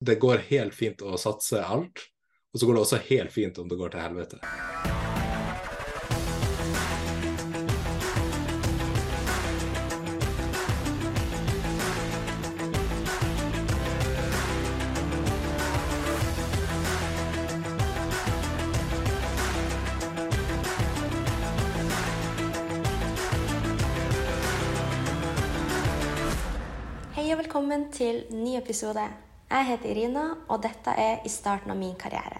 det går helt fint å satse alt, og så går det også helt fint om det går til helvete. Hei og velkommen til ny episode. Jeg heter Irina, og dette er i starten av min karriere.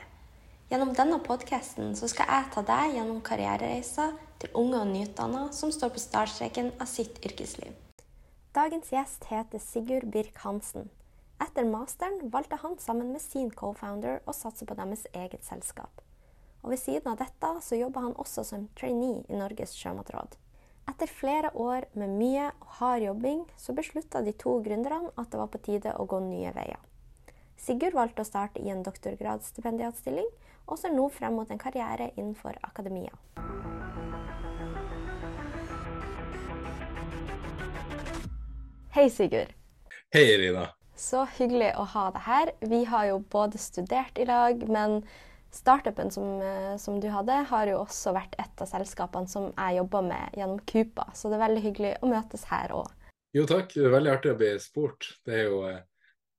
Gjennom denne podkasten skal jeg ta deg gjennom karrierereiser til unge og nyutdanna som står på startstreken av sitt yrkesliv. Dagens gjest heter Sigurd Birk Hansen. Etter masteren valgte han sammen med sin co-founder å satse på deres eget selskap. Og ved siden av dette så jobber han også som trainee i Norges sjømatråd. Etter flere år med mye og hard jobbing, så beslutta de to gründerne at det var på tide å gå nye veier. Sigurd valgte å starte i en doktorgradsstipendiatstilling, og ser nå frem mot en karriere innenfor akademia. Hei, Sigurd. Hei, Irina. Så hyggelig å ha deg her. Vi har jo både studert i lag, men startupen som, eh, som du hadde, har jo også vært et av selskapene som jeg jobber med gjennom Kupa. Så det er veldig hyggelig å møtes her òg. Jo, takk. Det er veldig artig å bli spurt. Det er jo, eh,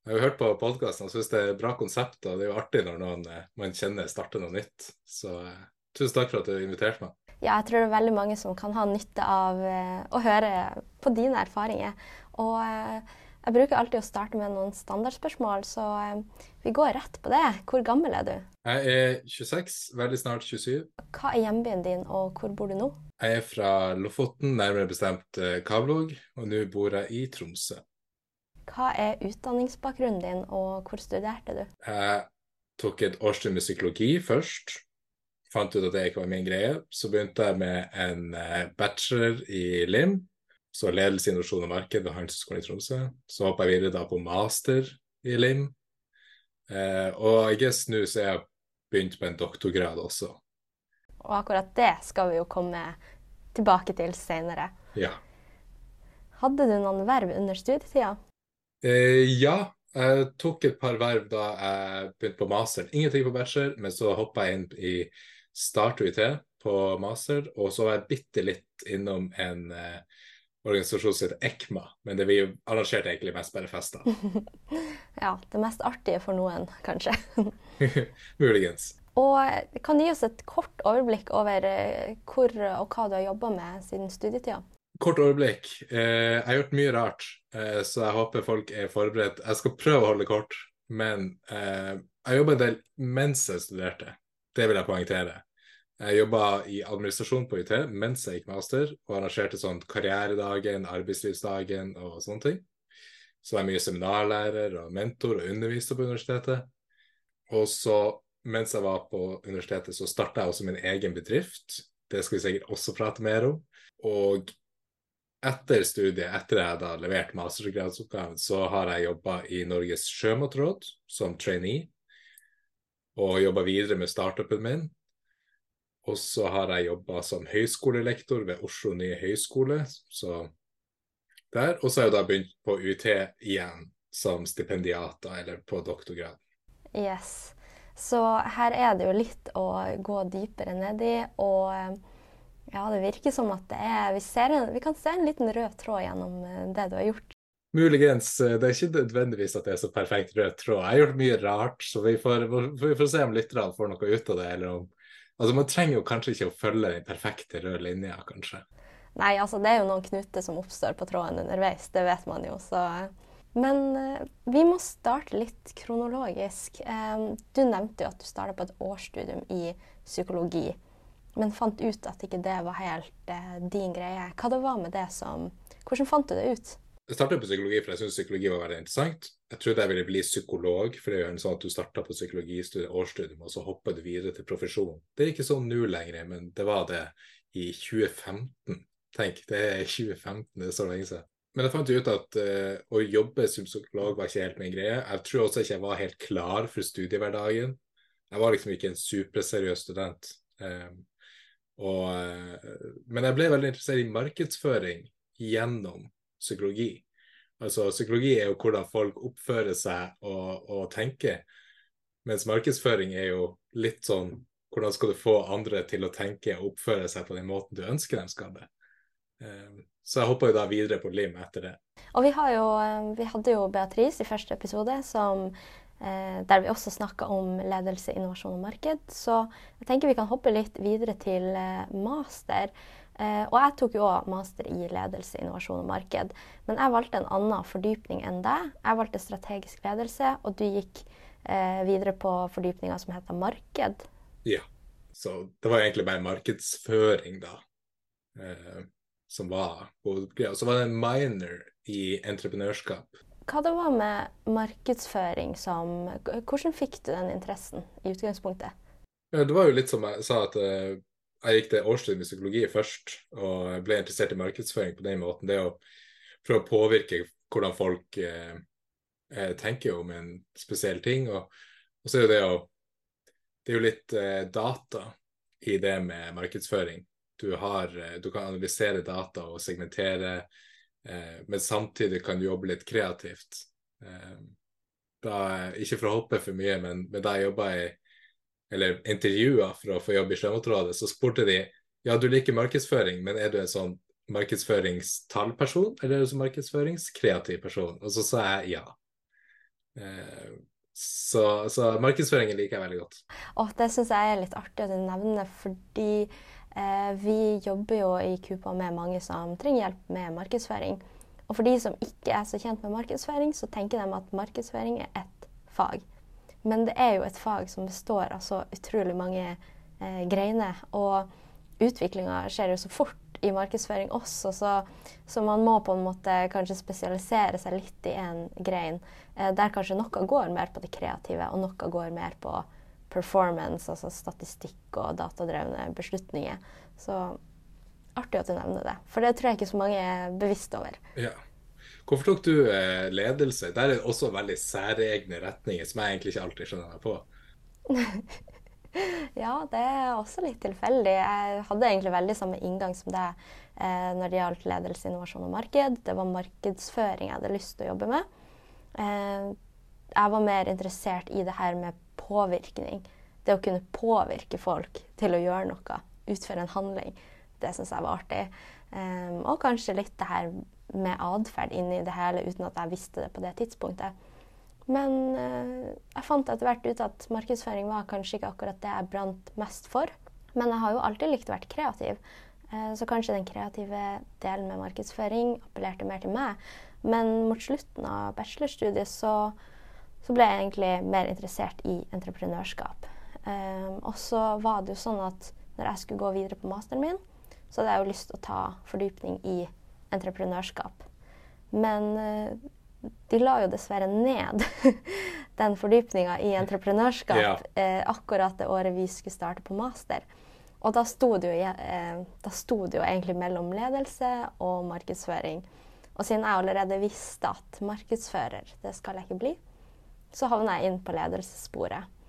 jeg har hørt på podkasten og syns det er et bra konsept. Og det er jo artig når noen eh, man kjenner starter noe nytt. Så eh, tusen takk for at du inviterte meg. Ja, jeg tror det er veldig mange som kan ha nytte av eh, å høre på dine erfaringer. Og jeg bruker alltid å starte med noen standardspørsmål, så vi går rett på det. Hvor gammel er du? Jeg er 26, veldig snart 27. Hva er hjembyen din, og hvor bor du nå? Jeg er fra Lofoten, nærmere bestemt Kavlog, og nå bor jeg i Tromsø. Hva er utdanningsbakgrunnen din, og hvor studerte du? Jeg tok et årstid med psykologi først. Fant ut at det ikke var min greie. Så begynte jeg med en eh, bachelor i LIM, så ledelse, innovasjon og marked ved Handelshøyskolen i Tromsø. Så hoppa jeg videre da på master i LIM. Eh, og I guess nå så jeg begynt på en doktorgrad også. Og akkurat det skal vi jo komme tilbake til senere. Ja. Hadde du noen verv under studietida? Eh, ja, jeg tok et par verv da jeg begynte på master. Ingenting på bachelor, men så hoppa jeg inn i Start UiT på master, og så var jeg bitte litt innom en eh, organisasjon som heter ECMA, men det vi arrangerte egentlig mest bare fester. Ja, det mest artige for noen, kanskje. Muligens. Og kan du gi oss et kort overblikk over eh, hvor og hva du har jobba med siden studietida? Kort overblikk. Eh, jeg har gjort mye rart, eh, så jeg håper folk er forberedt. Jeg skal prøve å holde kort, men eh, jeg jobba en del mens jeg studerte. Det vil jeg poengtere. Jeg jobba i administrasjon på UiT mens jeg gikk master, og arrangerte sånn karrieredagen, arbeidslivsdagen og sånne ting. Så var jeg mye seminarlærer og mentor og underviser på universitetet. Og så, mens jeg var på universitetet, så starta jeg også min egen bedrift. Det skal vi sikkert også prate mer om. Og etter studiet, etter jeg hadde levert mastergradsoppgaven, så har jeg jobba i Norges sjømatråd som trainee, og jobba videre med startupen min. Og så har jeg jobba som høyskolelektor ved Oslo nye høyskole. så der. Og så har jeg da begynt på UiT igjen som stipendiat, eller på doktorgrad. Yes. Så her er det jo litt å gå dypere ned i, og ja, det virker som at det er Vi, ser en, vi kan se en liten rød tråd gjennom eh, det du har gjort. Muligens. eh, Det er ikke nødvendigvis at det er så perfekt rød tråd. Jeg har gjort mye rart, så vi får, vi får se om lytterne får noe ut av det. eller om Altså, Man trenger jo kanskje ikke å følge den perfekte røde linja, kanskje. Nei, altså det er jo noen knuter som oppstår på tråden underveis, det vet man jo, så Men eh, vi må starte litt kronologisk. Eh, du nevnte jo at du starta på et årsstudium i psykologi, men fant ut at ikke det var helt eh, din greie. Hva det var med det som Hvordan fant du det ut? Jeg startet på psykologi for jeg syntes psykologi var veldig interessant. Jeg trodde jeg ville bli psykolog, for det er jo en sånn at du starter på psykologistudiet og så hopper du videre til profesjon. Det er ikke sånn nå lenger, men det var det i 2015. Tenk, det er 2015, det er så lenge siden. Men jeg fant ut at uh, å jobbe som psykolog var ikke helt min greie. Jeg tror også ikke jeg var helt klar for studiehverdagen. Jeg var liksom ikke en superseriøs student. Um, og, uh, men jeg ble veldig interessert i markedsføring gjennom psykologi. Altså, psykologi er jo hvordan folk oppfører seg og, og tenker, mens markedsføring er jo litt sånn hvordan skal du få andre til å tenke og oppføre seg på den måten du ønsker dem skal det. Um, så jeg hoppa jo da videre på LIM etter det. Og vi, jo, eh, vi hadde jo Beatrice i første episode, som, eh, der vi også snakka om ledelse, innovasjon og marked. Så jeg tenker vi kan hoppe litt videre til eh, master. Eh, og jeg tok jo òg master i ledelse, innovasjon og marked. Men jeg valgte en annen fordypning enn deg. Jeg valgte strategisk ledelse, og du gikk eh, videre på fordypninga som heter marked. Ja. Så det var egentlig bare markedsføring, da. Eh, som var hovedgreia. Så var det en minor i entreprenørskap. Hva det var med markedsføring som Hvordan fikk du den interessen i utgangspunktet? Ja, det var jo litt som jeg sa, at uh, jeg gikk til årstid med psykologi først, og ble interessert i markedsføring på den måten. Det å prøve å påvirke hvordan folk eh, tenker om en spesiell ting. Og, og så er jo det å Det er jo litt eh, data i det med markedsføring du, har, eh, du kan analysere data og segmentere, eh, men samtidig kan du jobbe litt kreativt. Eh, da, ikke for å hoppe for mye, men, men da jeg jobba i eller intervjua for å få jobb i Sjømatrådet, så spurte de ja, du liker markedsføring, men er du en sånn markedsføringstallperson, eller er du en markedsføringskreativ person? Og så sa jeg ja. Eh, så, så markedsføringen liker jeg veldig godt. Og det syns jeg er litt artig å nevne, fordi Eh, vi jobber jo i Kupa med mange som trenger hjelp med markedsføring. Og for de som ikke er så kjent med markedsføring, så tenker de at markedsføring er ett fag. Men det er jo et fag som består av så utrolig mange eh, greiner. Og utviklinga skjer jo så fort i markedsføring også, så, så, man må på en måte kanskje spesialisere seg litt i en grein. Eh, der kanskje noe går mer på det kreative, og noe går mer på performance, altså statistikk og datadrevne beslutninger. Så artig at du nevner det, for det tror jeg ikke så mange er bevisst over. Ja. Hvorfor tok du eh, ledelse? Der er det også veldig særegne retninger som jeg egentlig ikke alltid skjønner meg på. ja, det er også litt tilfeldig. Jeg hadde egentlig veldig samme inngang som deg eh, når det gjaldt ledelse, innovasjon og marked. Det var markedsføring jeg hadde lyst til å jobbe med. Eh, jeg var mer interessert i det her med påvirkning. Det å kunne påvirke folk til å gjøre noe, utføre en handling, det syns jeg var artig. Um, og kanskje litt det her med atferd inni det hele uten at jeg visste det på det tidspunktet. Men uh, jeg fant etter hvert ut at markedsføring var kanskje ikke akkurat det jeg brant mest for. Men jeg har jo alltid likt å være kreativ. Uh, så kanskje den kreative delen med markedsføring appellerte mer til meg. Men mot slutten av bachelorstudiet så så ble jeg egentlig mer interessert i entreprenørskap. Um, og så var det jo sånn at når jeg skulle gå videre på masteren min, så hadde jeg jo lyst til å ta fordypning i entreprenørskap. Men uh, de la jo dessverre ned den fordypninga i entreprenørskap ja. uh, akkurat det året vi skulle starte på master. Og da sto, det jo, uh, da sto det jo egentlig mellom ledelse og markedsføring. Og siden jeg allerede visste at markedsfører, det skal jeg ikke bli, så havna jeg inn på ledelsessporet.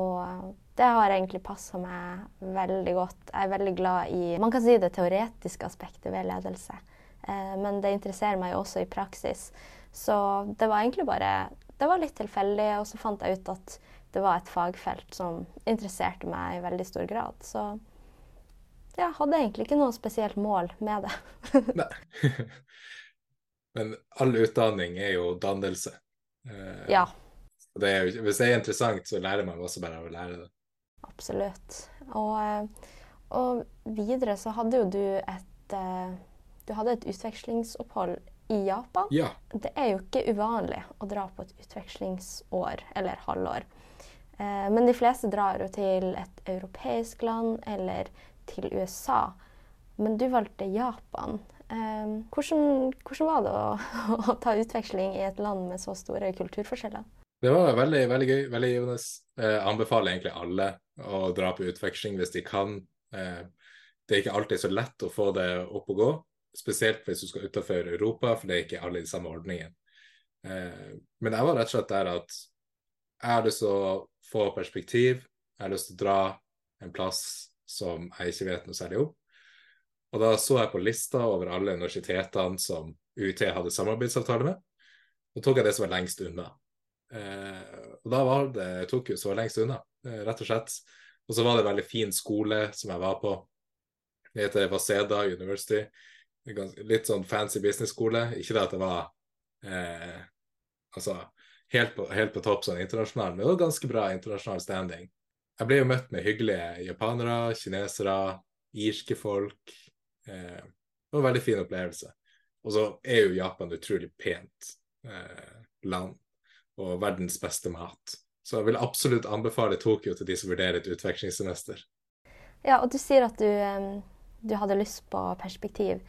Og det har egentlig passa meg veldig godt. Jeg er veldig glad i man kan si det teoretiske aspektet ved ledelse. Eh, men det interesserer meg jo også i praksis. Så det var egentlig bare Det var litt tilfeldig, og så fant jeg ut at det var et fagfelt som interesserte meg i veldig stor grad. Så jeg hadde egentlig ikke noe spesielt mål med det. Nei. Men all utdanning er jo dannelse. Eh, ja. Det er, hvis det er interessant, så lærer man også bare av å lære det. Absolutt. Og, eh, og, videre så hadde jo du et eh, Du hadde et utvekslingsopphold i Japan. Ja. Det er jo ikke uvanlig å dra på et utvekslingsår eller halvår. Eh, men de fleste drar jo til et europeisk land eller til USA. Men du valgte Japan. Hvordan, hvordan var det å, å ta utveksling i et land med så store kulturforskjeller? Det var veldig, veldig gøy, veldig givende. Jeg anbefaler egentlig alle å dra på utveksling hvis de kan. Eh, det er ikke alltid så lett å få det opp og gå, spesielt hvis du skal utenfor Europa, for det er ikke alle de samme ordningene. Eh, men jeg var rett og slett der at jeg har lyst til å få perspektiv, jeg har lyst til å dra en plass som jeg ikke vet noe særlig om. Og da så jeg på lista over alle universitetene som UiT hadde samarbeidsavtale med. og tok jeg det som var lengst unna. Eh, og da var det Tokyo som var lengst unna, eh, rett og slett. Og så var det en veldig fin skole som jeg var på. Det heter Waseda University. Litt sånn fancy business-skole. Ikke det at det var eh, altså helt på, helt på topp sånn internasjonal, men det var ganske bra internasjonal standing. Jeg ble jo møtt med hyggelige japanere, kinesere, irske folk. Eh, det var en veldig fin opplevelse. Og så er jo Japan utrolig pent eh, land og verdens beste mat. Så jeg vil absolutt anbefale Tokyo til de som vurderer et utvekslingssemester. Ja, og du sier at du, du hadde lyst på perspektiv.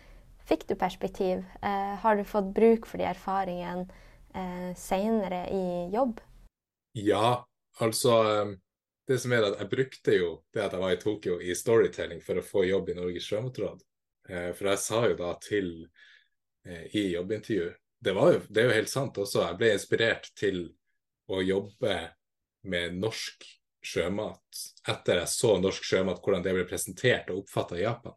Fikk du perspektiv? Eh, har du fått bruk for de erfaringene eh, senere i jobb? Ja, altså Det som er at jeg brukte jo det at jeg var i Tokyo i storytelling for å få jobb i Norges sjømatråd. Eh, for jeg sa jo da til eh, i jobbintervju det, jo, det er jo helt sant også. Jeg ble inspirert til å jobbe med norsk sjømat etter jeg så norsk sjømat, hvordan det ble presentert og oppfatta i Japan.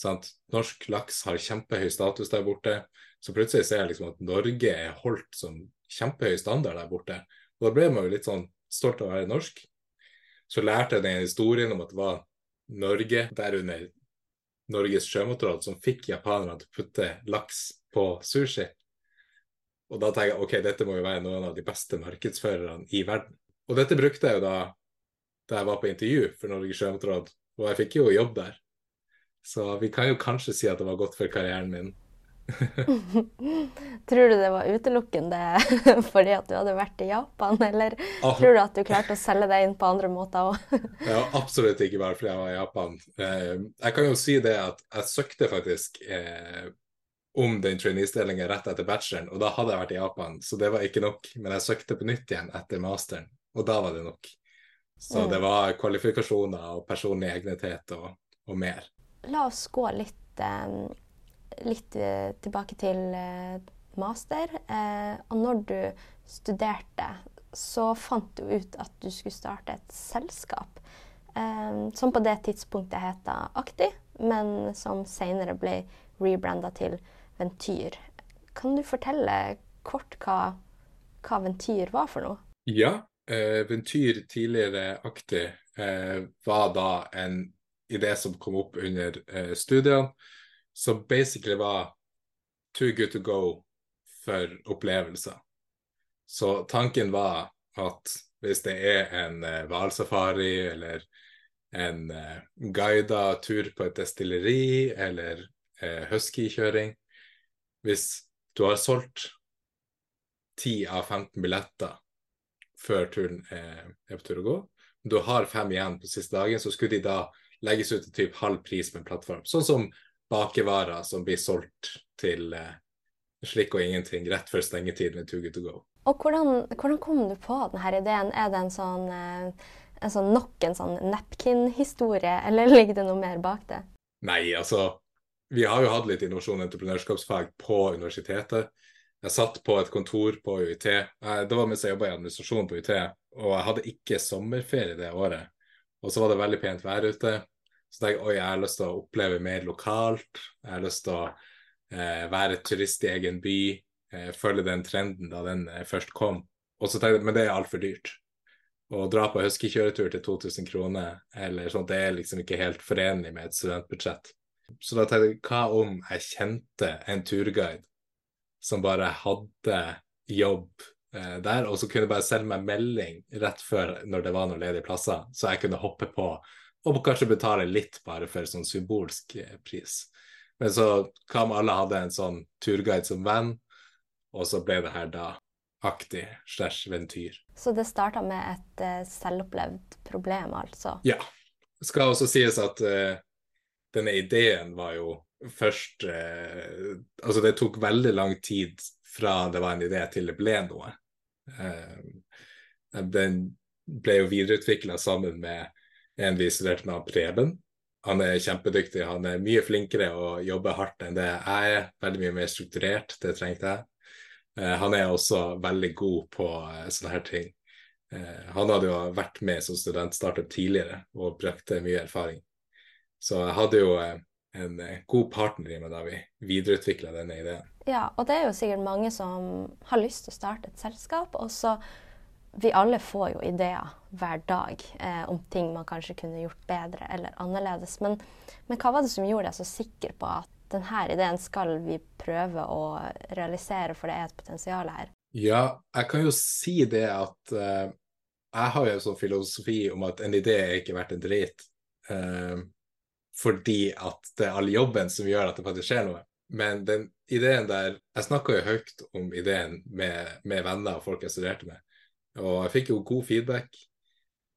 Sant? Norsk laks har kjempehøy status der borte. Så plutselig ser jeg liksom at Norge er holdt som kjempehøy standard der borte. Og da ble man jo litt sånn stolt av å være norsk. Så lærte jeg den historien om at det var Norge, derunder Norges sjømatråd, som fikk japanerne til å putte laks på sushi. Og da tenker jeg ok, dette må jo være noen av de beste markedsførerne i verden. Og dette brukte jeg jo da da jeg var på intervju for Norges sjømatråd, og jeg fikk jo jobb der. Så vi kan jo kanskje si at det var godt for karrieren min. tror du det var utelukkende fordi at du hadde vært i Japan, eller ah. tror du at du klarte å selge deg inn på andre måter òg? ja, absolutt ikke bare fordi jeg var i Japan. Eh, jeg kan jo si det at jeg søkte faktisk eh, om den trainee-stillingen rett etter bacheloren, og da hadde jeg vært i Japan, så det var ikke nok. Men jeg søkte på nytt igjen etter masteren, og da var det nok. Så det var kvalifikasjoner og personlig egnethet og, og mer. La oss gå litt, eh, litt eh, tilbake til eh, master. og når du studerte, så fant du ut at du skulle starte et selskap. som på det tidspunktet het Akti, men som senere ble rebranda til Ventyr. Kan du fortelle kort hva, hva Ventyr var for noe? Ja, eh, Ventyr tidligere aktig eh, var da en idé som kom opp under eh, studiene, som basically var too good to go for opplevelser. Så tanken var at hvis det er en eh, hvalsafari eller en eh, guida tur på et destilleri eller eh, huskykjøring, hvis du har solgt 10 av 15 billetter før turen er, på tur å gå, du har fem igjen på siste dagen, så skulle de da legges ut til typ halv pris på en plattform. Sånn som bakevarer som blir solgt til eh, slikk og ingenting rett før stengetid med Too Good To Go. Og hvordan, hvordan kom du på denne ideen? Er det en sånn, eh, en sånn nok en sånn napkin-historie, eller ligger det noe mer bak det? Nei, altså vi har jo hatt litt innovasjon og entreprenørskapsfag på universitetet. Jeg satt på et kontor på UiT. Det var mens jeg jobba i administrasjon på UiT, og jeg hadde ikke sommerferie det året. Og så var det veldig pent vær ute. Så tenkte jeg oi, jeg har lyst til å oppleve mer lokalt. Jeg har lyst til å eh, være turist i egen by. Eh, følge den trenden da den eh, først kom. Og så tenkte jeg, Men det er altfor dyrt. Å dra på huskykjøretur til 2000 kroner, eller sånt, det er liksom ikke helt forenlig med et studentbudsjett. Så da tenkte jeg, hva om jeg kjente en turguide som bare hadde jobb eh, der, og så kunne jeg bare sende meg melding rett før når det var noen ledige plasser, så jeg kunne hoppe på og kanskje betale litt bare for sånn symbolsk eh, pris. Men så hva om alle hadde en sånn turguide som venn, og så ble det her da aktig slash ventyr. Så det starta med et uh, selvopplevd problem, altså? Ja. Det skal også sies at uh, denne ideen var jo først eh, Altså, det tok veldig lang tid fra det var en idé til det ble noe. Eh, den ble jo videreutvikla sammen med en vi studerte med, Preben. Han er kjempedyktig, han er mye flinkere og jobber hardt enn det jeg er. Veldig mye mer strukturert, det trengte jeg. Eh, han er også veldig god på eh, sånne her ting. Eh, han hadde jo vært med som student startup tidligere og brakte mye erfaring. Så jeg hadde jo eh, en eh, god partner i meg da vi videreutvikla denne ideen. Ja, og det er jo sikkert mange som har lyst til å starte et selskap. og så vi alle får jo ideer hver dag eh, om ting man kanskje kunne gjort bedre eller annerledes. Men, men, hva var det som gjorde deg så sikker på at denne ideen skal vi prøve å realisere, for det er et potensial her? Ja, jeg kan jo si det at eh, jeg har jo en sånn filosofi om at en idé er ikke verdt en drit. Eh, fordi at det er all jobben som gjør at det faktisk skjer noe. Men den ideen der Jeg snakka jo høyt om ideen med, med, venner og folk jeg studerte med. Og jeg fikk jo god feedback.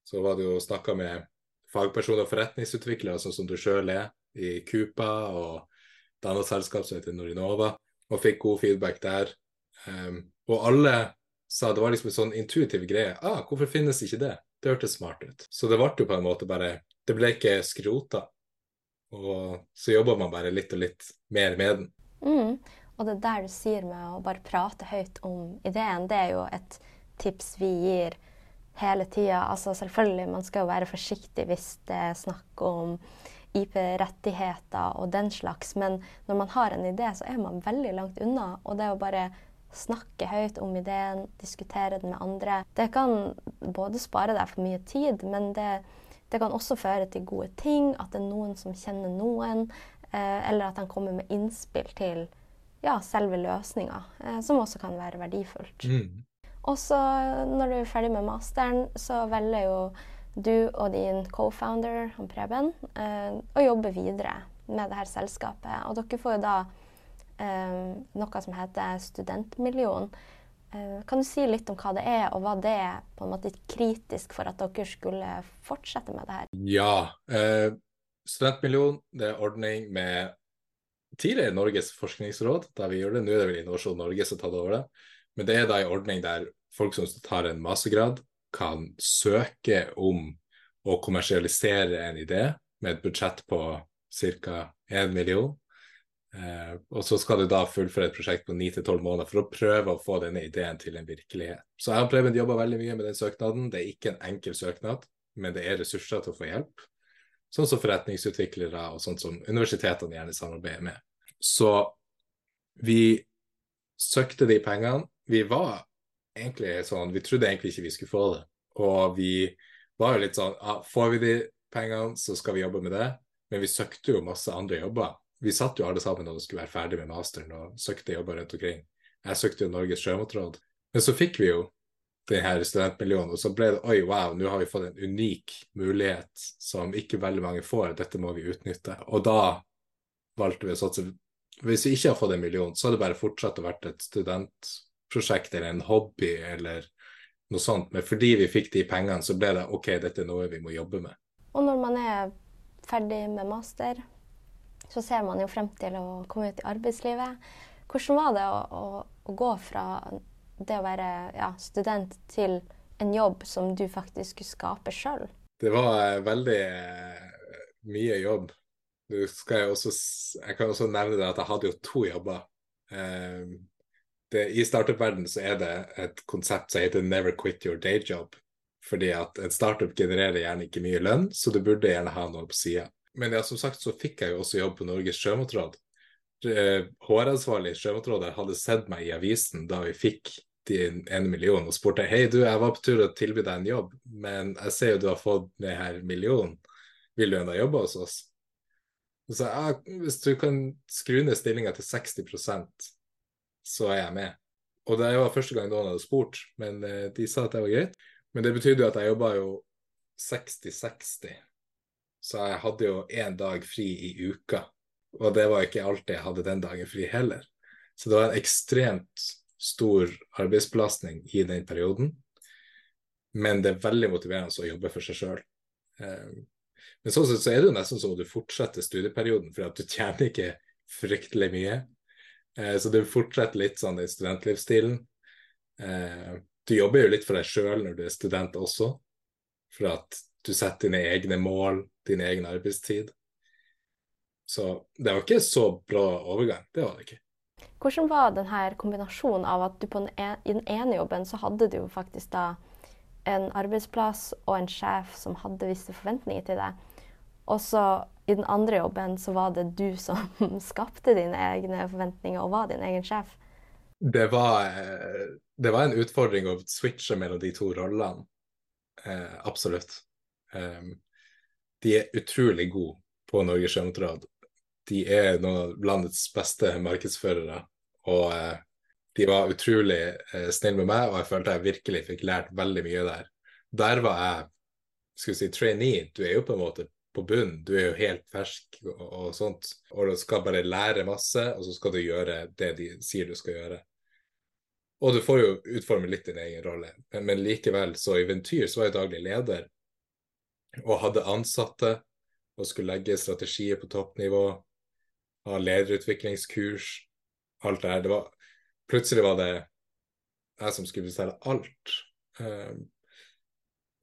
Så var det jo snakka med fagpersoner og forretningsutviklere, sånn som du sjøl er, i Kupa og et annet selskap som heter Norinova, og fikk god feedback der. Um, og alle sa det var liksom en sånn intuitiv greie. Ah, hvorfor finnes ikke det? Det hørtes smart ut. Så det ble jo på en måte bare Det ble ikke skrota. Og så jobber man bare litt og litt mer med den. Mm. Og det der du sier med å bare prate høyt om ideen, det er jo et tips vi gir hele tida. Altså selvfølgelig, man skal jo være forsiktig hvis det er snakk om IP-rettigheter og den slags, men når man har en idé, så er man veldig langt unna. Og det å bare snakke høyt om ideen, diskutere den med andre, det kan både spare deg for mye tid, men det det kan også føre til gode ting, at det er noen som kjenner noen, eh, eller at de kommer med innspill til ja, selve løsninga, eh, som også kan være verdifullt. Mm. Og så når du er ferdig med masteren, så velger jo du og din co-founder, Preben, eh, å jobbe videre med det her selskapet. Og dere får jo da eh, noe som heter studentmillion. Eh, kan du si litt om hva det er, og var det på en måte kritisk for at dere skulle fortsette med det her? Ja. Eh, Studentmillion det er ordning med tidligere Norges forskningsråd, da vi gjør det. Nå er det vel Innovasjon Norge som tar over det. Men det er da en ordning der folk som tar en mastergrad, kan søke om å kommersialisere en idé med et budsjett på ca. 1 million. Eh, og så skal du da fullføre et prosjekt på 9-12 måneder for å prøve å få denne ideen til en virkelighet. Så jeg og Preben jobba veldig mye med den søknaden. Det er ikke en enkel søknad, men det er ressurser til å få hjelp. Sånn som forretningsutviklere og sånn som universitetene gjerne samarbeider med. Så vi søkte de pengene. Vi var egentlig sånn Vi trodde egentlig ikke vi skulle få det. Og vi var jo litt sånn ja, Får vi de pengene, så skal vi jobbe med det. Men vi søkte jo masse andre jobber vi satt jo alle sammen og skulle være ferdig med masteren og søkte jobber rundt omkring. Jeg søkte jo Norges sjømatråd. Men så fikk vi jo denne studentmiljøen, og så ble det oi, wow, nå har vi fått en unik mulighet som ikke veldig mange får. Dette må vi utnytte. Og da valgte vi å satse. Hvis vi ikke har fått en million, så har det bare fortsatt å vært et studentprosjekt eller en hobby eller noe sånt. Men fordi vi fikk de pengene, så ble det OK, dette er noe vi må jobbe med. Og når man er ferdig med master, så ser man jo frem til å komme ut i arbeidslivet. Hvordan var det å, å, å gå fra det å være ja, student til en jobb som du faktisk skulle skape sjøl? Det var eh, veldig eh, mye jobb. Jeg, også, jeg, kan også nevne det at jeg hadde jo to jobber. Eh, det, I startup-verdenen så er det et konsept som heter 'never quit your day job'. Fordi at en startup genererer gjerne ikke mye lønn, så du burde gjerne ha noe på sida. Men ja, som sagt så fikk jeg jo også jobb på Norges sjømatråd. HR-ansvarlig i Sjømatrådet hadde sett meg i avisen da vi fikk din en million og spurte hei du, jeg var på tur å tilby deg en jobb, men jeg ser jo du har fått denne her millionen, vil du ennå jobbe hos oss? Og så ja, hvis du kan skru ned stillinga til 60% så er jeg med. Og det var første gang noen hadde spurt, men eh, de sa at det var greit. Men det betydde jo at jeg jobba jo 60-60 så jeg hadde jo én dag fri i uka. Og det var ikke alltid jeg hadde den dagen fri heller. Så det var en ekstremt stor arbeidsbelastning i den perioden. Men det er veldig motiverende å jobbe for seg sjøl. Eh, men sånn sett så er det jo nesten som om du fortsetter studieperioden, for at du tjener ikke fryktelig mye. Eh, så du fortsetter litt sånn i studentlivsstilen. Eh, du jobber jo litt for deg sjøl når du er student også, for at du setter dine egne mål, din egen arbeidstid. Så det var ikke så bra overgang. Det var det ikke. Hvordan var denne kombinasjonen av at du på den ene, i den ene jobben så hadde du jo faktisk da en arbeidsplass og en sjef som hadde visse forventninger til deg. Og så i den andre jobben så var det du som skapte dine egne forventninger og var din egen sjef. Det var, eh, det var en utfordring å switche mellom de to rollene. Eh, absolutt. Um, de er utrolig gode på Norges Sjømatråd. De er noen av landets beste markedsførere. Og eh, de var utrolig eh, snille med meg, og jeg følte jeg virkelig fikk lært veldig mye der. Der var jeg skal vi si, trainee. Du er jo på en måte på bunn. Du er jo helt fersk og, og, sånt. Og du skal bare lære masse, og så skal du gjøre det de sier du skal gjøre. Og du får jo utforme litt din egen rolle, men, men likevel, så i Ventyr så var jeg daglig leder og hadde ansatte og skulle legge strategier på toppnivå, ha lederutviklingskurs, alt det her. Det var, plutselig var det jeg som skulle bestille alt. Um,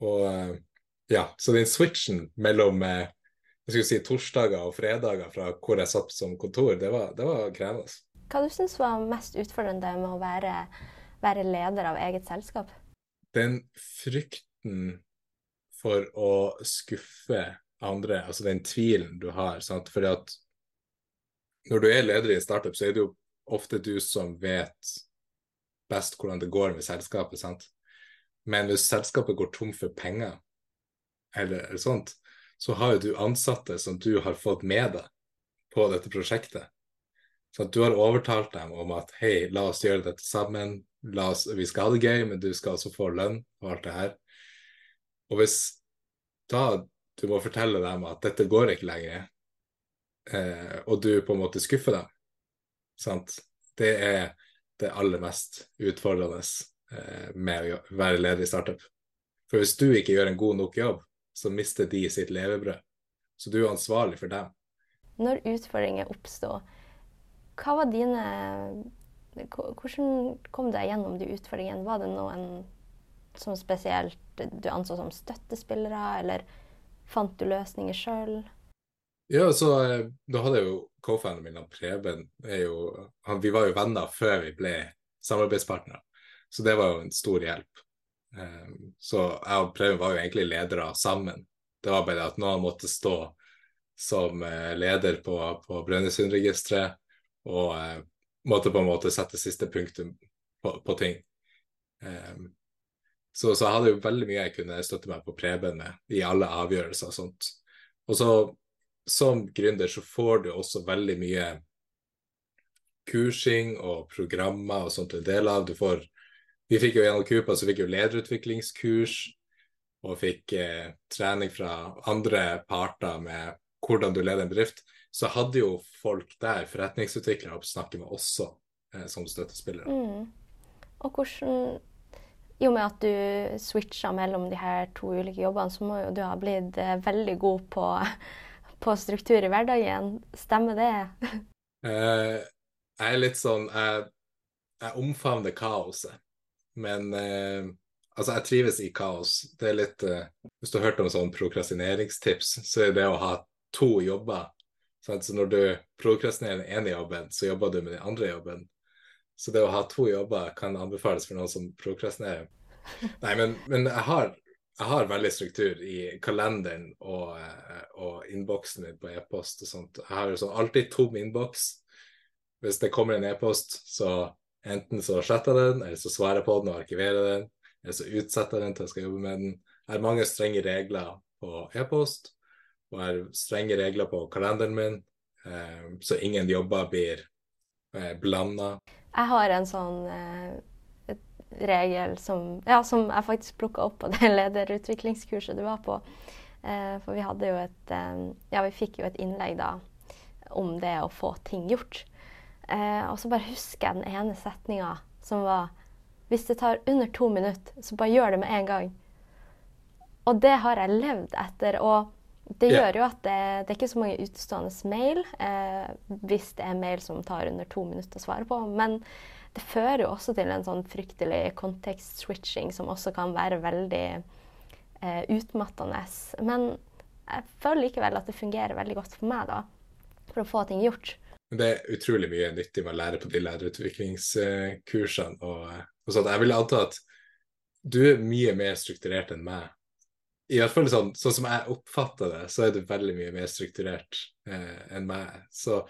og uh, ja, så den switchen mellom uh, jeg skulle si torsdager og fredager fra hvor jeg satt som kontor, det var, det var krevende. Hva du syns var mest utfordrende med å være, være leder av eget selskap? Den frykten for å skuffe andre, altså den tvilen du har. Sant? Fordi at når du er leder i en startup, så er det jo ofte du som vet best hvordan det går med selskapet. sant? Men hvis selskapet går tom for penger, eller, eller sånt, så har jo du ansatte som du har fått med deg på dette prosjektet. Så du har overtalt dem om at hei, la oss gjøre dette sammen, oss, vi skal ha det gøy, men du skal også få lønn og alt det her. Og hvis da du må fortelle dem at dette går ikke lenger, eh, og du på en måte skuffer dem, sant? det er det aller mest utfordrende eh, med å være leder i startup. For hvis du ikke gjør en god nok jobb, så mister de sitt levebrød. Så du er ansvarlig for dem. Når utfordringer oppstår, hva var dine Hvordan kom du deg gjennom de utfordringene? Var det noen som spesielt du anså som støttespillere, eller fant du løsninger sjøl? Ja, så eh, da hadde jeg jo co-fanen min, Preben, jo, han, vi var jo venner før vi ble samarbeidspartnere. Så det var jo en stor hjelp. Um, så jeg og Preben var jo egentlig ledere sammen. Det var bare at noen måtte stå som uh, leder på, på Brønnøysundregisteret og uh, måtte på en måte sette siste punktum på, på ting. Um, så, så, jeg hadde jo veldig mye jeg kunne støtte meg på Preben med i alle avgjørelser og sånt. Og så som gründer så får du også veldig mye kursing og programmer og sånt en del av. Du får Vi fikk jo gjennom Kupa så fikk jo lederutviklingskurs og fikk eh, trening fra andre parter med hvordan du leder en bedrift. Så hadde jo folk der, forretningsutviklere, å snakke med også eh, som støttespillere. Mm. Og hvordan i og med at du switcha mellom de her to ulike jobbene, så må jo du ha blitt eh, veldig god på, på struktur i hverdagen. Stemmer det? Uh, jeg er litt sånn Jeg, jeg omfavner kaoset. Men eh, altså, jeg trives i kaos. Det er litt eh, Hvis du har hørt om sånn prokrastineringstips, så er det å ha to jobber. Sant? Så når du prokrastinerer den ene jobben, så jobber du med den andre jobben. Så det å ha to jobber kan anbefales for noen som prokrastinerer. Nei, men, men jeg, har, jeg, har, veldig struktur i kalenderen og, og innboksen min på e-post og sånt. Jeg har sånn alltid tom innboks. Hvis det kommer en e-post, så enten så sletter jeg den, eller så svarer jeg på den og arkiverer den, eller så utsetter jeg den til jeg skal jobbe med den. Jeg har mange strenge regler på e-post, og jeg har strenge regler på kalenderen min, eh, så ingen jobber blir eh, blanda. Jeg har en sånn eh, regel som, ja, som jeg faktisk plukka opp på det lederutviklingskurset du var på. Eh, for vi hadde jo et eh, Ja, vi fikk jo et innlegg da om det å få ting gjort. Eh, og så bare husker jeg den ene setninga som var Hvis det tar under to minutter, så bare gjør det med en gang. Og det har jeg levd etter. og det gjør jo at det, det, er ikke så mange utestående mail eh, hvis det er mail som tar under to minutter å svare på. Men det fører jo også til en sånn fryktelig kontekst-switching, som også kan være veldig eh, utmattende. Men jeg føler likevel at det fungerer veldig godt for meg da, for å få ting gjort. Det er utrolig mye nyttig med å lære på de lærerutviklingskursene. Og, og sånn. Jeg vil anta at du er mye mer strukturert enn meg i hvert fall sånn, sånn, som jeg oppfatter det, så er det veldig mye mer strukturert eh, enn meg. Så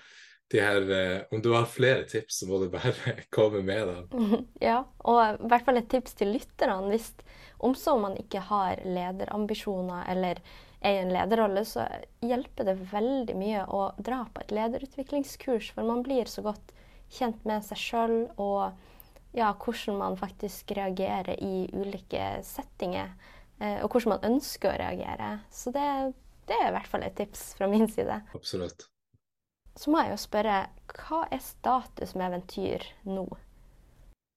de her, eh, om du har flere tips, så må du bare komme med dem. Ja, og i hvert fall et tips til lytterne. Hvis om så man ikke har lederambisjoner eller er i en lederrolle, så hjelper det veldig mye å dra på et lederutviklingskurs, for man blir så godt kjent med seg sjøl og ja, hvordan man faktisk reagerer i ulike settinger. Eh, og hvordan man ønsker å reagere. Så det, det, er i hvert fall et tips fra min side. Absolutt. Så må jeg jo spørre, hva er status med Ventyr nå?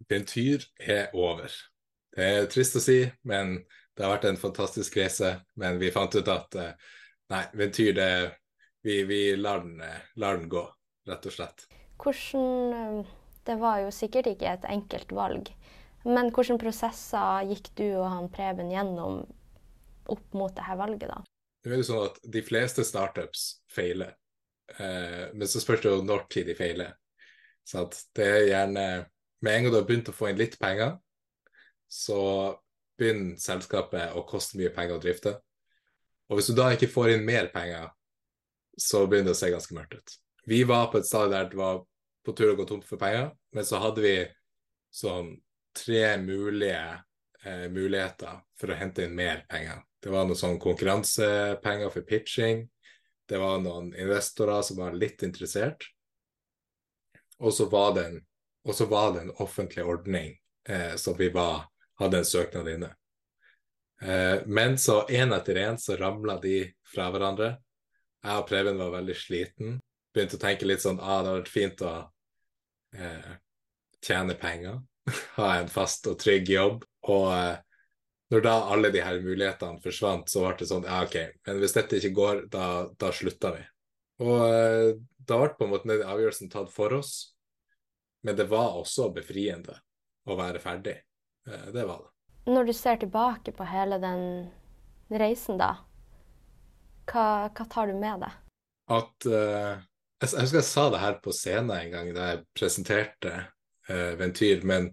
Ventyr er over. Det er trist å si, men det har vært en fantastisk reise. Men vi fant ut at eh, nei, Ventyr, det, vi, vi lar, den, eh, lar den gå, rett og slett. Hvordan Det var jo sikkert ikke et enkelt valg. Men hvilke prosesser gikk du og han Preben gjennom opp mot dette valget, da? Det er jo sånn at De fleste startups feiler, eh, men så spørs det jo når tid de feiler. Så det er gjerne Med en gang du har begynt å få inn litt penger, så begynner selskapet å koste mye penger å drifte. Og hvis du da ikke får inn mer penger, så begynner det å se ganske mørkt ut. Vi var på et sted der det var på tur å gå tomt for penger, men så hadde vi sånn tre mulige eh, muligheter for å hente inn mer penger. Det var noen sånn konkurransepenger for pitching. Det var noen investorer som var litt interessert. Og så var var det en offentlig ordning eh, som vi var, hadde en søknad inne. Eh, men så én etter én så ramla de fra hverandre. Jeg og Preben var veldig sliten. Begynte å tenke litt sånn ah, det hadde vært fint å eh, tjene penger. ha en fast og trygg jobb. Og eh, når da alle de her mulighetene forsvant, så ble det sånn ja, OK, men hvis dette ikke går, da, da slutter vi. Og eh, da ble på en måte den avgjørelsen tatt for oss, men det var også befriende å være ferdig. Eh, det var det. Når du ser tilbake på hele den reisen, da, hva, hva tar du med deg? At uh, Jeg husker jeg sa det her på scenen en gang da jeg presenterte eh, Ventyr, men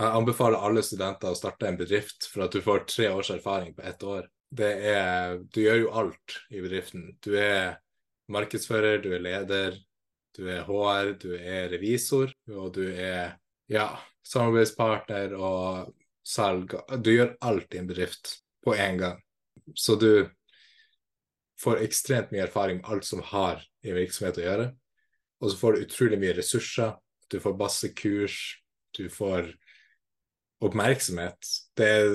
jeg anbefaler alle studenter å starte en bedrift for at du får tre års erfaring på ett år. Det er, du gjør jo alt i bedriften. Du er markedsfører, du er leder, du er HR, du er revisor, og du er ja, samarbeidspartner og salg. Du gjør alt i en bedrift på én gang. Så du får ekstremt mye erfaring med alt som har i virksomhet å gjøre. Og så får du utrolig mye ressurser du får masse kurs, du får oppmerksomhet. Det er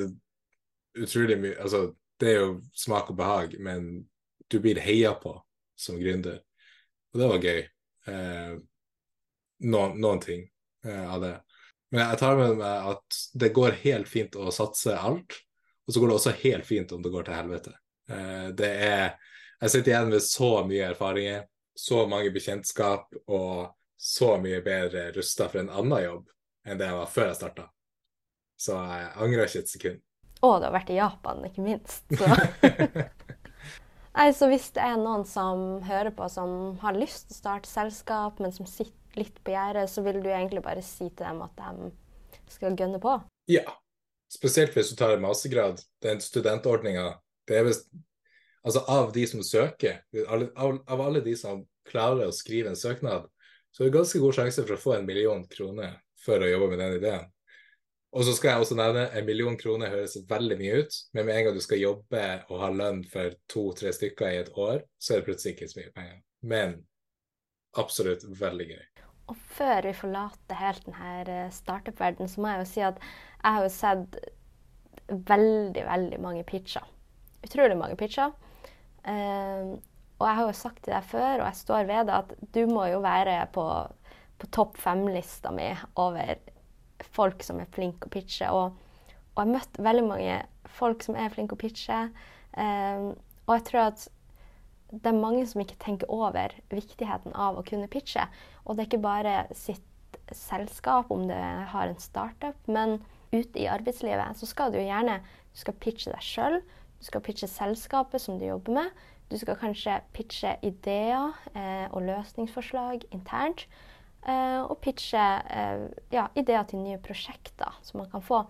utrolig mye Altså, det er jo smak og behag, men du blir heia på som gründer. Og det var gøy. Eh, noen, noen, ting eh, av det. Men jeg tar med meg at det går helt fint å satse alt, og så går det også helt fint om det går til helvete. Eh, det er Jeg sitter igjen med så mye erfaringer, så mange bekjentskap og så mye bedre rusta for en annen jobb enn det jeg var før jeg starta. Så jeg angrer ikke et sekund. Og du har vært i Japan, ikke minst. Så. Nei, så hvis det er noen som hører på som har lyst til å starte selskap, men som sitter litt på gjerdet, så vil du egentlig bare si til dem at de skal gønne på? Ja. Spesielt hvis du tar en mastergrad. Den studentordninga, det er visst Altså, av de som søker, av, av alle de som klarer å skrive en søknad, så det er ganske god sjanse for å få en million kroner for å jobbe med den ideen. Og så skal jeg også nevne en million kroner høres veldig mye ut, men med en gang du skal jobbe og ha lønn for to-tre stykker i et år, så er det plutselig ikke så mye penger. Men absolutt veldig gøy. Og før vi forlater helt denne eh, startup-verdenen, så må jeg jo si at jeg har jo sett veldig, veldig mange pitcher. Utrolig mange pitcher. Og jeg har jo sagt til deg før, og jeg står ved det, at du må jo være på, på topp fem-lista mi over folk som er flinke å pitche. Og, og, jeg har møtt veldig mange folk som er flinke å pitche. Um, og jeg tror at det er mange som ikke tenker over viktigheten av å kunne pitche. Og det er ikke bare sitt selskap, om det har en startup, men ute i arbeidslivet så skal du jo gjerne du skal pitche deg sjøl, du skal pitche selskapet som du jobber med. Du skal kanskje pitche ideer eh, og løsningsforslag internt. Eh, og pitche eh, ja, ideer til nye prosjekter som man kan få.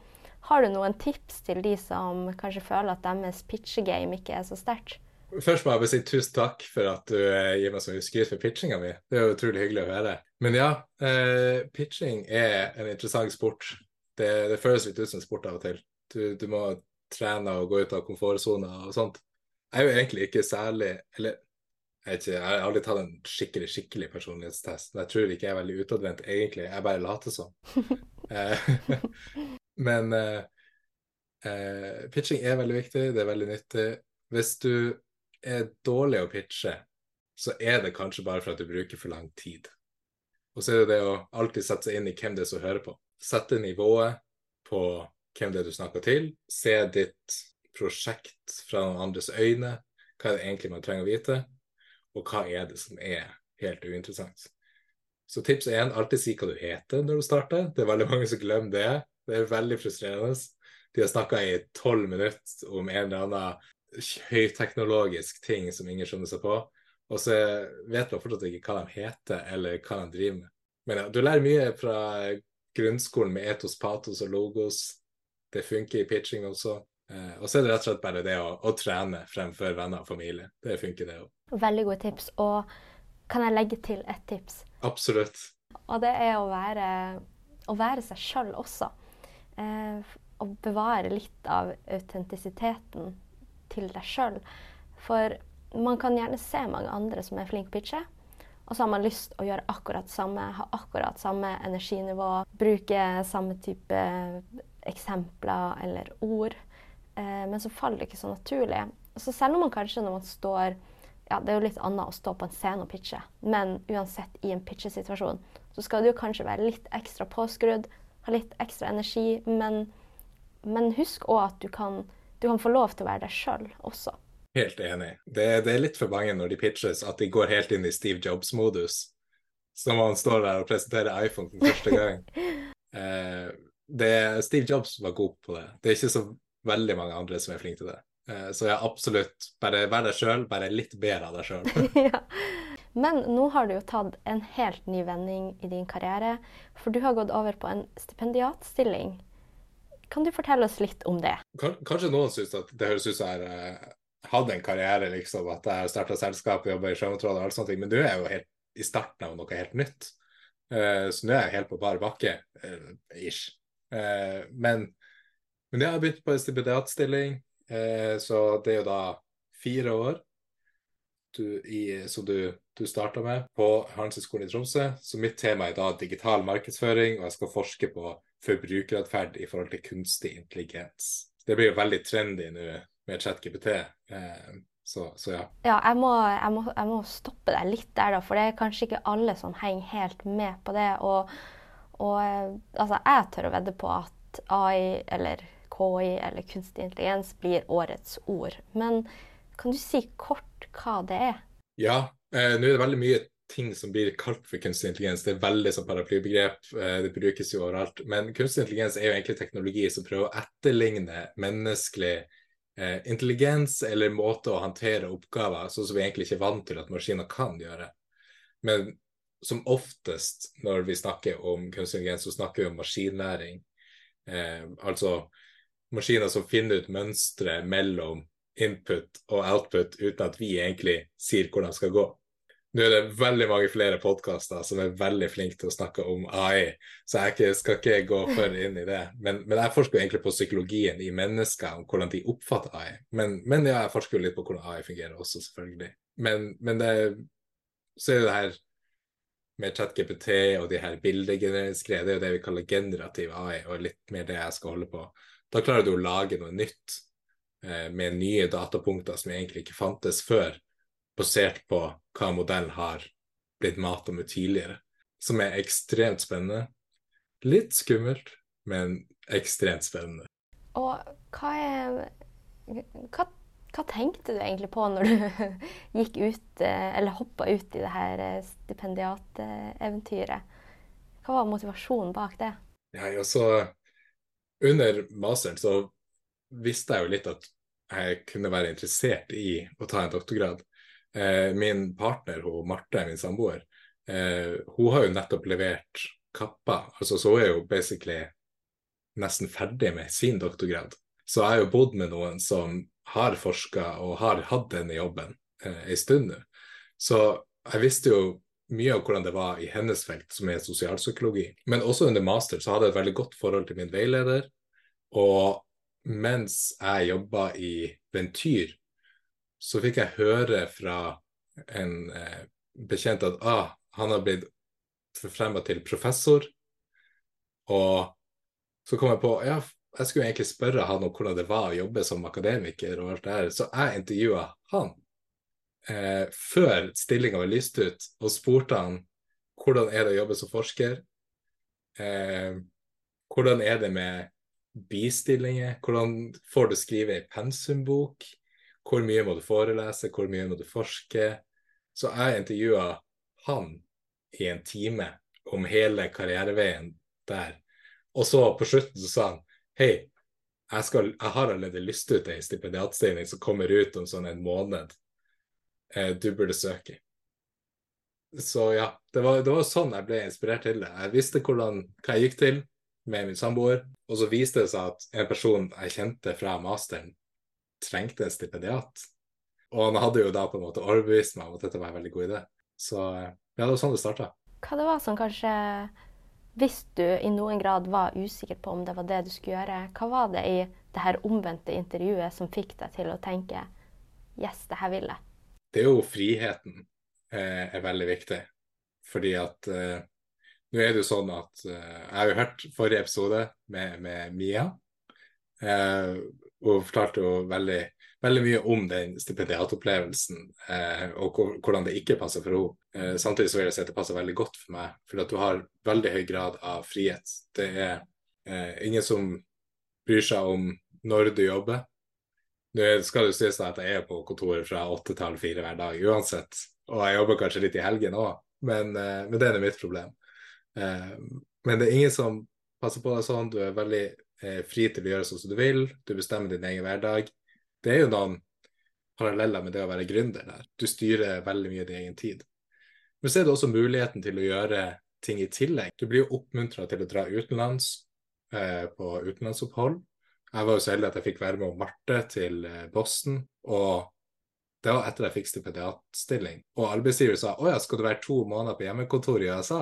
Har du noen tips til de som kanskje føler at deres pitchegame ikke er så sterkt? Først må jeg bare si tusen takk for at du eh, gir meg så mye skryt for pitchinga mi. Det er jo utrolig hyggelig å høre. Men ja, eh, pitching er en interessant sport. Det, det, føles litt ut som sport av og til. Du, du må trene og gå ut av komfortsona og sånt. Er jo egentlig ikke særlig Eller jeg, ikke, jeg har aldri tatt en skikkelig skikkelig personlighetstest. Jeg tror ikke jeg er veldig utadvendt, egentlig. Jeg bare later som. Eh, men uh, uh, pitching er veldig viktig, det er veldig nyttig. Hvis du er dårlig å pitche, så er det kanskje bare for at du bruker for lang tid. Og så er det det å alltid sette seg inn i hvem det er som hører på. Sette nivået på hvem det er du snakker til. Se ditt prosjekt fra noen andres øyne. Hva er det egentlig man trenger å vite? Og hva er det som er helt uinteressant? Så tips én, alltid si hva du heter når du starter. Det er veldig mange som glemmer det. Det er veldig frustrerende. De har snakka i tolv minutter om en eller annen høyteknologisk ting som ingen skjønner seg på. Og så vet man fortsatt ikke hva de heter, eller hva de driver med. Men ja, du lærer mye fra grunnskolen med etos, patos og logos. Det funker i pitching også. Eh, og så er det rett og slett bare det å, å trene fremfor venner og familie. Det funker, det òg. Veldig gode tips. Og kan jeg legge til et tips? Absolutt. Og det er å være, å være seg sjøl også. Eh, å bevare litt av autentisiteten til deg sjøl. For man kan gjerne se mange andre som er flinke pitche, og så har man lyst å gjøre akkurat samme, ha akkurat samme energinivå, bruke samme type eksempler eller ord. Eh, men så faller det ikke så naturlig. Så selv om man kanskje når man står ja, Det er jo litt annet å stå på en scene og pitche, men uansett i en pitchesituasjon så skal du kanskje være litt ekstra påskrudd, ha litt ekstra energi, men, men husk òg at du kan du kan få lov til å være deg sjøl også. Helt enig. Det, det, er litt for mange når de pitches at de går helt inn i Steve Jobs-modus. Som han står der og presenterer iPhone for første gang. eh, det, Steve Jobs var god på det. Det er ikke så veldig mange andre som er flinke til det. Eh, så ja, absolutt. Bare vær deg sjøl, bare litt bedre av deg sjøl. ja. Men nå har du jo tatt en helt ny vending i din karriere, for du har gått over på en stipendiatstilling kan du fortelle oss litt om det? Kanskje noen syns at det høres ut som jeg har eh, hatt en karriere, liksom, at jeg har starta selskap og jobba i Sjømatrådet og alt sånt, men du er jo helt i starten av noe helt nytt. Uh, så nå er jeg helt på bar bakke, ish. Men, men jeg har begynt på en stipendiatstilling, så det er jo da fire år som du, du starta med på Handelshøyskolen i Tromsø. Så mitt tema er da digital markedsføring, og jeg skal forske på forbrukeratferd i forhold til kunstig intelligens. Det blir jo veldig trendy nå med ChatGPT. Eh, så, så, ja. Ja, jeg må, jeg, må, jeg må, stoppe deg litt der, da. For det er kanskje ikke alle som henger helt med på det. Og, og eh, altså, jeg tør å vedde på at AI eller KI eller kunstig intelligens blir årets ord. Men kan du si kort hva det er? Ja, eh, nå er det veldig mye ting som blir kalt for kunstig intelligens. Det er veldig som paraplybegrep, eh, det brukes jo overalt. Men kunstig intelligens er jo egentlig teknologi som prøver å etterligne menneskelig eh, intelligens eller måte å håndtere oppgaver, sånn som vi egentlig ikke er vant til at maskiner kan gjøre. Men som oftest når vi snakker om kunstig intelligens, så snakker vi om maskinlæring. Eh, altså maskiner som finner ut mønstre mellom input og output uten at vi egentlig sier hvordan det skal gå. Nå er det veldig mange flere podkaster som er veldig flinke til å snakke om AI, så jeg skal ikke gå for inn i det. Men, men, jeg forsker egentlig på psykologien i mennesker, om hvordan de oppfatter AI. Men, men ja, jeg forsker jo litt på hvordan AI fungerer også, selvfølgelig. Men, men det, så er det her med ChatGPT og de her bildegenereringsgreiene, det er jo det vi kaller generativ AI, og litt mer det jeg skal holde på. Da klarer du å lage noe nytt eh, med nye datapunkter som egentlig ikke fantes før basert på hva modellen har blitt mata med tidligere. Som er ekstremt spennende. Litt skummelt, men ekstremt spennende. Og hva er hva, hva, tenkte du egentlig på når du gikk ut, eh, eller hoppa ut i det her eh, stipendiateventyret? Hva var motivasjonen bak det? Ja, altså, under masteren så visste jeg jo litt at jeg kunne være interessert i å ta en doktorgrad. Eh, min partner, hun, Marte, min samboer, eh, hun har jo nettopp levert kappa. Altså, så hun er jo basically nesten ferdig med sin doktorgrad. Så jeg har jo bodd med noen som har forska og har hatt denne jobben eh, en stund nå. Så jeg visste jo mye av hvordan det var i hennes felt, som er sosialpsykologi. Men også under master så hadde jeg et veldig godt forhold til min veileder. Og mens jeg jobba i Ventyr, så fikk jeg høre fra en eh, bekjent at ah, han har blitt forfremma til professor. Og så kom jeg på ja, jeg skulle egentlig spørre han om hvordan det var å jobbe som akademiker, og alt det her, så jeg intervjua han eh, før stillinga var lyst ut, og spurte han hvordan er det å jobbe som forsker. Eh, hvordan er det med bistillinger? Hvordan får du skrive ei pensumbok? Hvor mye må du forelese? Hvor mye må du forske? Så jeg intervjua han i en time om hele karriereveien der. Og så på slutten så sa han hei, jeg, jeg har allerede lyst ut ei stipendiatstilling som kommer ut om sånn en måned. Eh, du burde søke. Så ja, det var, det var, sånn jeg ble inspirert til det. Jeg visste hvordan, hva jeg gikk til med min samboer, og så viste det seg at en person jeg kjente fra masteren, trengte en stipendiat. Og han hadde jo da på en måte overbevist meg om at dette var en veldig god idé. Så ja, det var sånn det starta. Hva det var som kanskje hvis du i noen grad var usikker på om det var det du skulle gjøre, hva var det i det her omvendte intervjuet som fikk deg til å tenke yes, det her vil jeg? Det er jo friheten eh, er veldig viktig. Fordi at eh, nå er det jo sånn at eh, Jeg har jo hørt forrige episode med, med Mia. Eh, fortalte jo veldig veldig mye om den stipendiatopplevelsen eh, og hvordan det ikke passer for henne. Eh, samtidig så vil jeg si at det passer veldig godt for meg, for at du har veldig høy grad av frihet. Det er ingen som bryr seg om når du jobber. Nå skal det sies at jeg er på kontoret fra åtte til halv fire hver dag uansett, og jeg jobber kanskje litt i helgen òg, men, eh, men, det er mitt problem. Eh, men det er ingen som passer på deg sånn, du er veldig eh, fri til å gjøre sånn som du vil, du bestemmer din egen hverdag det er jo noen paralleller med det å være gründer der. Du styrer veldig mye din egen tid. Men så er det også muligheten til å gjøre ting i tillegg. Du blir jo oppmuntra til å dra utenlands på utenlandsopphold. Jeg var jo så heldig at jeg fikk være med Marte til eh, Boston. og det var etter jeg fikk stipendiatstilling. Og arbeidsgiver sa å ja, skal du være to måneder på hjemmekontor i USA?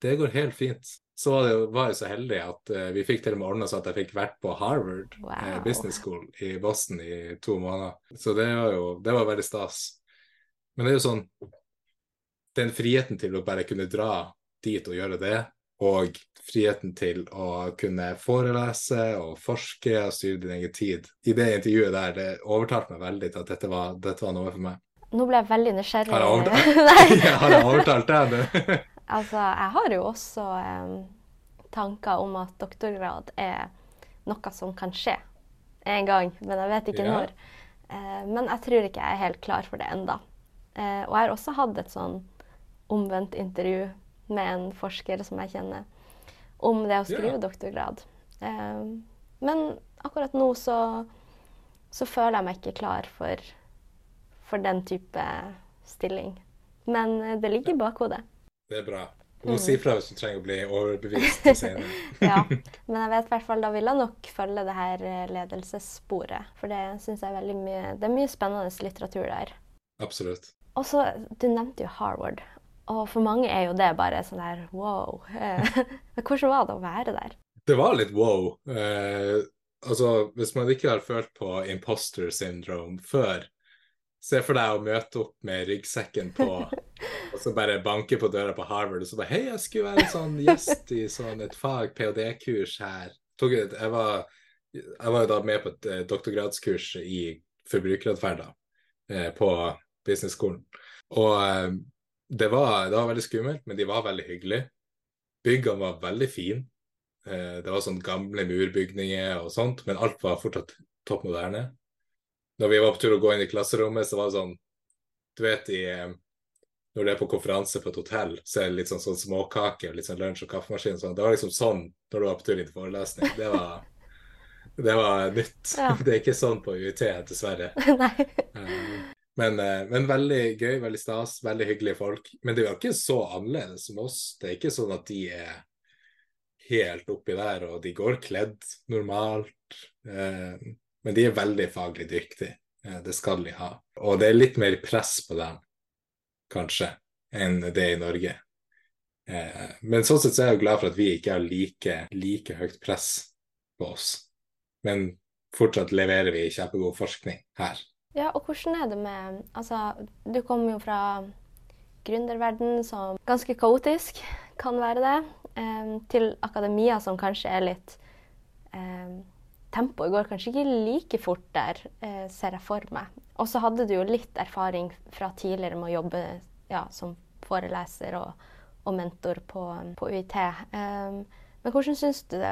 Det går helt fint så var, det, var jeg så heldig at uh, vi fikk til og med ordna så at jeg fikk vært på Harvard eh, wow. eh, Business School i Boston i to måneder. Så det var jo det var veldig stas. Men det er jo sånn Den friheten til å bare kunne dra dit og gjøre det, og friheten til å kunne forelese og forske og styre din egen tid I det intervjuet der, det overtalte meg veldig til at dette var, dette var noe for meg. Nå ble jeg veldig nysgjerrig. Har jeg overtalt, har jeg overtalt deg? Altså, jeg har jo også eh, tanker om at doktorgrad er noe som kan skje en gang, men jeg vet ikke ja. når. Eh, men jeg tror ikke jeg er helt klar for det enda. Eh, og jeg har også hatt et sånn omvendt intervju med en forsker som jeg kjenner, om det å skrive yeah. doktorgrad. Eh, men akkurat nå så, så, føler jeg meg ikke klar for, for den type stilling. Men eh, det ligger i bakhodet. Det er bra. Nå si fra hvis du trenger å bli overbevist senere. ja, men jeg vet i hvert fall da vil jeg nok følge det her eh, ledelsessporet. For det syns jeg er veldig mye Det er mye spennende litteratur der. Absolutt. Og så, Du nevnte jo Harvard. Og for mange er jo det bare sånn der wow. Hvordan var det å være der? Det var litt wow. Eh, altså, hvis man ikke har følt på imposter syndrome før, Se for deg å møte opp med ryggsekken på, og så bare banke på døra på Harvard og så bare Hei, jeg skulle være en sånn gjest i sånn et fag, ph.d.-kurs her. Jeg var, jeg var jo da med på et eh, doktorgradskurs i forbrukeratferd eh, på business-skolen. Og eh, det var, det var, veldig skummelt, men de var veldig hyggelige. Byggene var veldig fine. Det var sånn gamle murbygninger og sånt, men alt var fortsatt topp moderne når vi var på tur å gå inn i klasserommet, så var det sånn Du vet i eh, Når du er på konferanse på et hotell, så er det litt sånn, sånn småkake og litt sånn lunsj og kaffemaskin. Sånn. Det var liksom sånn når du var på tur inn til forelesning. Det var, det var nytt. Ja. Det er ikke sånn på UiT, dessverre. Nei. Men, eh, men, veldig gøy, veldig stas, veldig hyggelige folk. Men det er jo ikke så annerledes som oss. Det er ikke sånn at de er helt oppi der, og de går kledd normalt. Eh, men de er veldig faglig dyktige. Eh, det skal de ha. Og det er litt mer press på dem, kanskje, enn det er i Norge. Men sånn sett så er jeg glad for at vi ikke har like, like høyt press på oss. Men fortsatt leverer vi kjempegod forskning her. Ja, og hvordan er det med Altså, du kommer jo fra gründerverden som ganske kaotisk kan være det, eh, til akademia som kanskje er litt eh, Tempoet går kanskje ikke like fort der, eh, ser jeg for meg. Og så hadde du jo litt erfaring fra tidligere med å jobbe ja, som foreleser og, og mentor på, på UiT. Men hvordan syns du det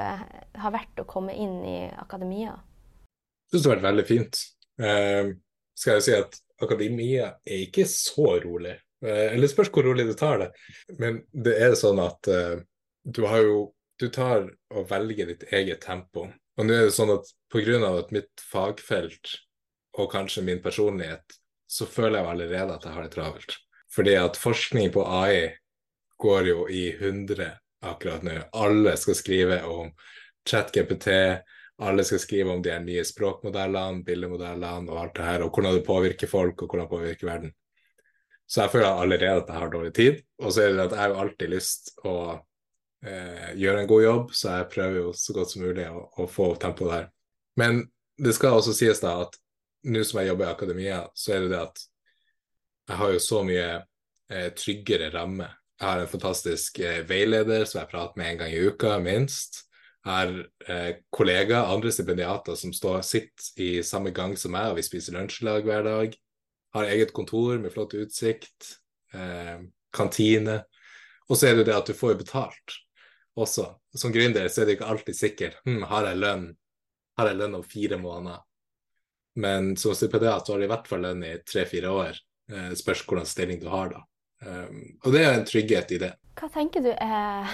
har vært å komme inn i akademia? Jeg syns det har vært veldig fint. Skal jeg si at akademia er ikke så rolig. Uh, eller spørs hvor rolig du tar det. Men det er sånn at uh, du har jo Du tar og velger ditt eget tempo. Og nå er det sånn at pga. at mitt fagfelt og kanskje min personlighet, så føler jeg allerede at jeg har det travelt. Fordi at forskning på AI går jo i hundre akkurat nå. Alle skal skrive om ChatGPT, alle skal skrive om de her nye språkmodellene, bildemodellene og alt det her, og hvordan det påvirker folk, og hvordan det påvirker verden. Så jeg føler allerede at jeg har dårlig tid. Og så er det at jeg har alltid lyst å eh, gjøre en god jobb, så jeg prøver jo så godt som mulig å, å få tempo der. Men det skal også sies da at nå som jeg jobber i akademia, så er det det at jeg har jo så mye eh, tryggere ramme. Jeg har en fantastisk eh, veileder som jeg prater med en gang i uka, minst har eh, kollegaer, andre stipendiater, som står, sitter i samme gang som meg, og vi spiser lunsj i lag hver dag. Har eget kontor med flott utsikt, eh, kantine. Og så er det det at du får betalt også. Som gründer så er det ikke alltid sikkert hm, har jeg lønn har jeg lønn om fire måneder. Men som stipendiat har du i hvert fall lønn i tre-fire år. Eh, spørs hvordan stilling du har da. Um, og det er en trygghet i det. Hva tenker du er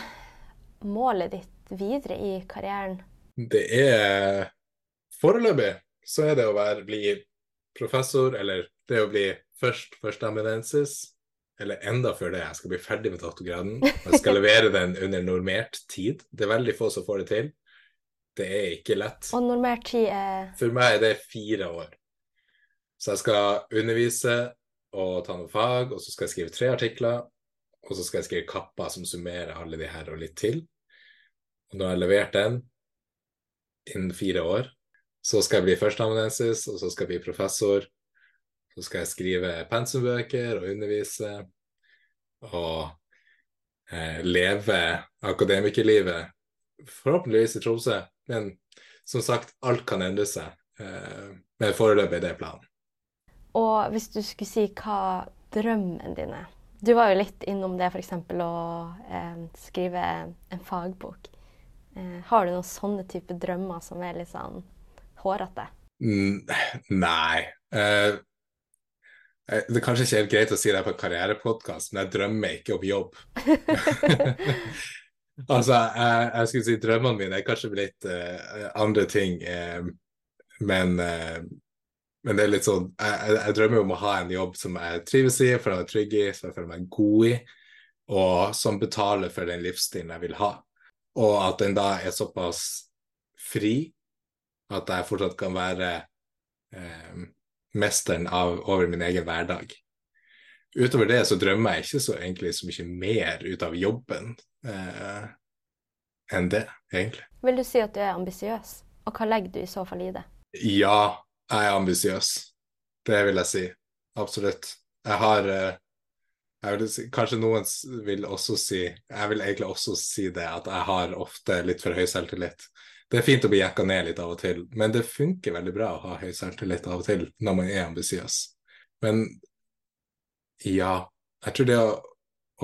målet ditt videre i karrieren? Det er Foreløpig så er det å være, bli professor, eller det å bli først førsteamanuensis, eller enda før det. Jeg skal bli ferdig med doktorgraden. Jeg skal levere den under normert tid. Det er veldig få som får det til. Det er ikke lett. Og normert tid er For meg er det fire år. Så jeg skal undervise og ta noen fag, og så skal jeg skrive tre artikler. Og så skal jeg skrive kappa som summerer alle de her og litt til. Når jeg har levert den innen fire år, så skal jeg bli førsteamanuensis, og så skal jeg bli professor. Så skal jeg skrive pensumbøker og undervise og eh, leve akademikerlivet, forhåpentligvis i Tromsø. Men som sagt, alt kan endre seg. Eh, men foreløpig er det planen. Og hvis du skulle si hva drømmen din er Du var jo litt innom det, f.eks. å eh, skrive en fagbok. Eh, har du noen sånne type drømmer som er litt sånn hårete? Mm, nei. Uh, det er kanskje ikke helt greit å si det på en karrierepodkast, men jeg drømmer ikke om jobb. altså, jeg, jeg, skulle si drømmene mine er kanskje blitt uh, andre ting, uh, men, men det er litt sånn jeg, jeg, drømmer om å ha en jobb som jeg trives i, føler meg trygg i, som jeg føler meg god i, og som betaler for den livsstilen jeg vil ha og at den da er såpass fri at jeg fortsatt kan være eh, mesteren av, over min egen hverdag. Utover det så drømmer jeg ikke så egentlig så mye mer ut av jobben eh, enn det, egentlig. Vil du si at du er ambisiøs, og hva legger du i så fall i det? Ja, jeg er ambisiøs. Det vil jeg si. Absolutt. Jeg har eh, Si, kanskje noen vil også si Jeg vil egentlig også si det, at jeg har ofte litt for høy selvtillit. Det er fint å bli jekka ned litt av og til, men det funker veldig bra å ha høy selvtillit av og til når man er ambisiøs. Men ja, jeg tror det å,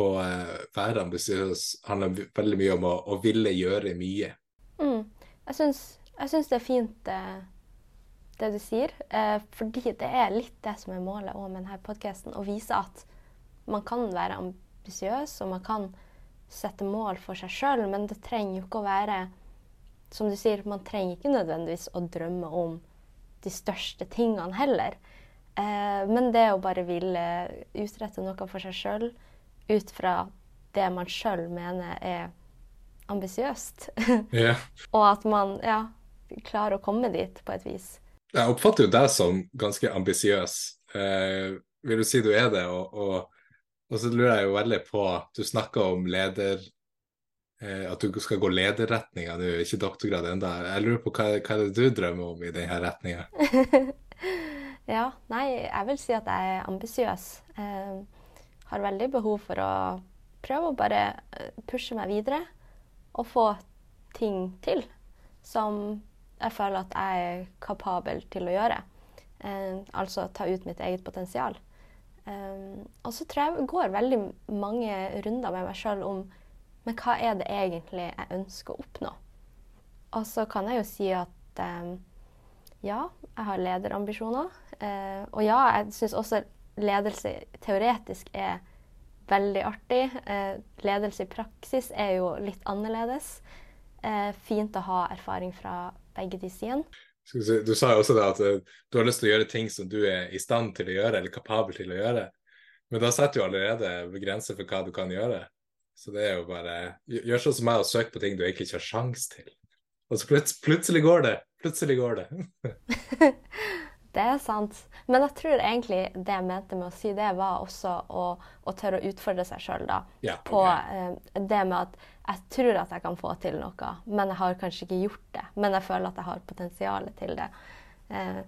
å eh, være ambisiøs handler veldig mye om å, å ville gjøre mye. Mm. Jeg syns det er fint eh, det du sier, eh, fordi det er litt det som er målet med denne podkasten, å vise at man kan være ambisiøs, og man kan sette mål for seg sjøl, men det trenger jo ikke å være Som du sier, man trenger ikke nødvendigvis å drømme om de største tingene heller. Eh, men det å bare ville utrette noe for seg sjøl ut fra det man sjøl mener er ambisiøst. yeah. og at man ja, klarer å komme dit på et vis. Jeg oppfatter jo deg som ganske ambisiøs. Eh, vil du si du er det? Og, og, og, så lurer jeg jo veldig på Du snakka om leder eh, At du skal gå lederretninga nå, ikke doktorgrad ennå. Jeg lurer på hva, hva er det du drømmer om i denne retninga? ja, nei, jeg vil si at jeg er ambisiøs. Eh, har veldig behov for å prøve å bare eh, pushe meg videre og få ting til som jeg føler at jeg er kapabel til å gjøre. Eh, altså ta ut mitt eget potensial. Eh, og så tror jeg går veldig mange runder med meg sjøl om men hva er det egentlig jeg ønsker å oppnå? Og så kan jeg jo si at um, ja, jeg har lederambisjoner. Uh, og ja, jeg syns også ledelse teoretisk er veldig artig. Uh, ledelse i praksis er jo litt annerledes. Uh, fint å ha erfaring fra begge de sidene. Du sa jo også det at eh, du har lyst til å gjøre ting som du er i stand til å gjøre, eller kapabel til å gjøre. Men da setter du allerede grenser for hva du kan gjøre. Så det er jo bare Gjør sånn som meg og søk på ting du egentlig ikke har sjans til. Og så plutselig går det. Plutselig går det. Det er sant. Men jeg tror egentlig det jeg mente med å si det, var også å, å tørre å utfordre seg sjøl, da. Okay. På eh, det med at jeg tror at jeg kan få til noe, men jeg har kanskje ikke gjort det. Men jeg føler at jeg har potensial til det. Eh,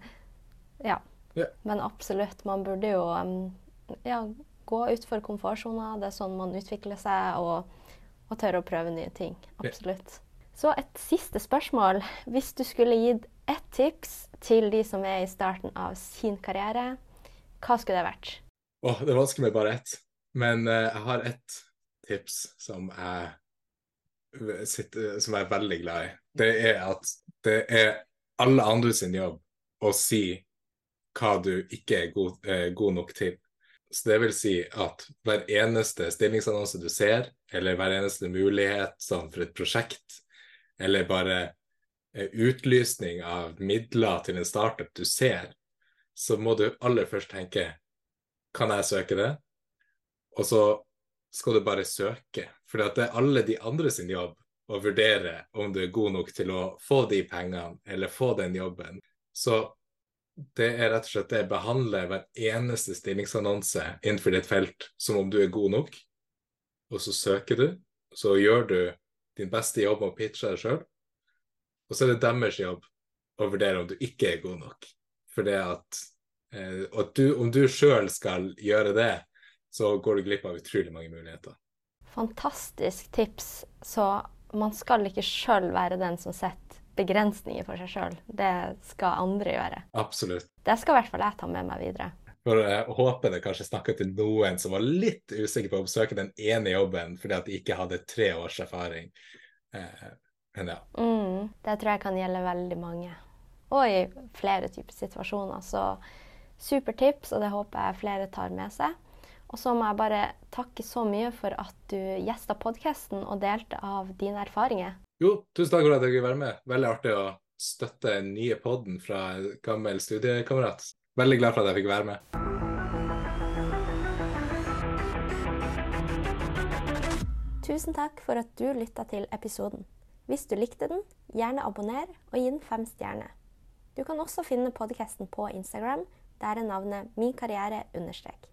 ja. Yeah. Men absolutt, man burde jo um, ja, gå utfor komfortsona. Det er sånn man utvikler seg, og, og tørre å prøve nye ting. Absolutt. Yeah. Så et siste spørsmål. Hvis du skulle gitt ett tips til de som er i starten av sin karriere, hva skulle det vært? Oh, det er vanskelig med bare ett. Men uh, jeg har ett tips som jeg, sitter, som jeg er veldig glad i. Det er at det er alle andre sin jobb å si hva du ikke er god, uh, god nok til. Så det vil si at hver eneste stillingsannonse du ser, eller hver eneste mulighet sånn for et prosjekt, eller bare Eh, utlysning av midler til en startup du ser, så må du aller først tenke kan jeg søke det? Og så skal du bare søke. For det er alle de andre sin jobb å vurdere om du er god nok til å få de pengene eller få den jobben. Så det er rett og slett det. Behandle hver eneste stillingsannonse innenfor ditt felt som om du er god nok. Og så søker du. Så gjør du din beste jobb med å pitche deg sjøl. Og så er det deres jobb å vurdere om du ikke er god nok. For det at, eh, at du, om du sjøl skal gjøre det, så går du glipp av utrolig mange muligheter. Fantastisk tips. Så man skal ikke sjøl være den som setter begrensninger for seg sjøl. Det skal andre gjøre. Absolutt. Det skal i hvert fall jeg ta med meg videre. For Jeg håper det kanskje snakka til noen som var litt usikker på å oppsøke den ene jobben fordi at de ikke hadde tre års erfaring. Eh, ja. Mm, det tror jeg kan gjelde veldig mange. Og i flere typer situasjoner. Så supertips, og det håper jeg flere tar med seg. Og så må jeg bare takke så mye for at du gjesta podkasten og delte av dine erfaringer. Jo, tusen takk for at jeg fikk være med. Veldig artig å støtte den nye podden fra en gammel studiekamerat. Veldig glad for at jeg fikk være med. Tusen takk for at du lytta til episoden. Hvis du likte den, gjerne abonner og gi den fem stjerner. Du kan også finne podkasten på Instagram. Der er navnet min karriere understrek.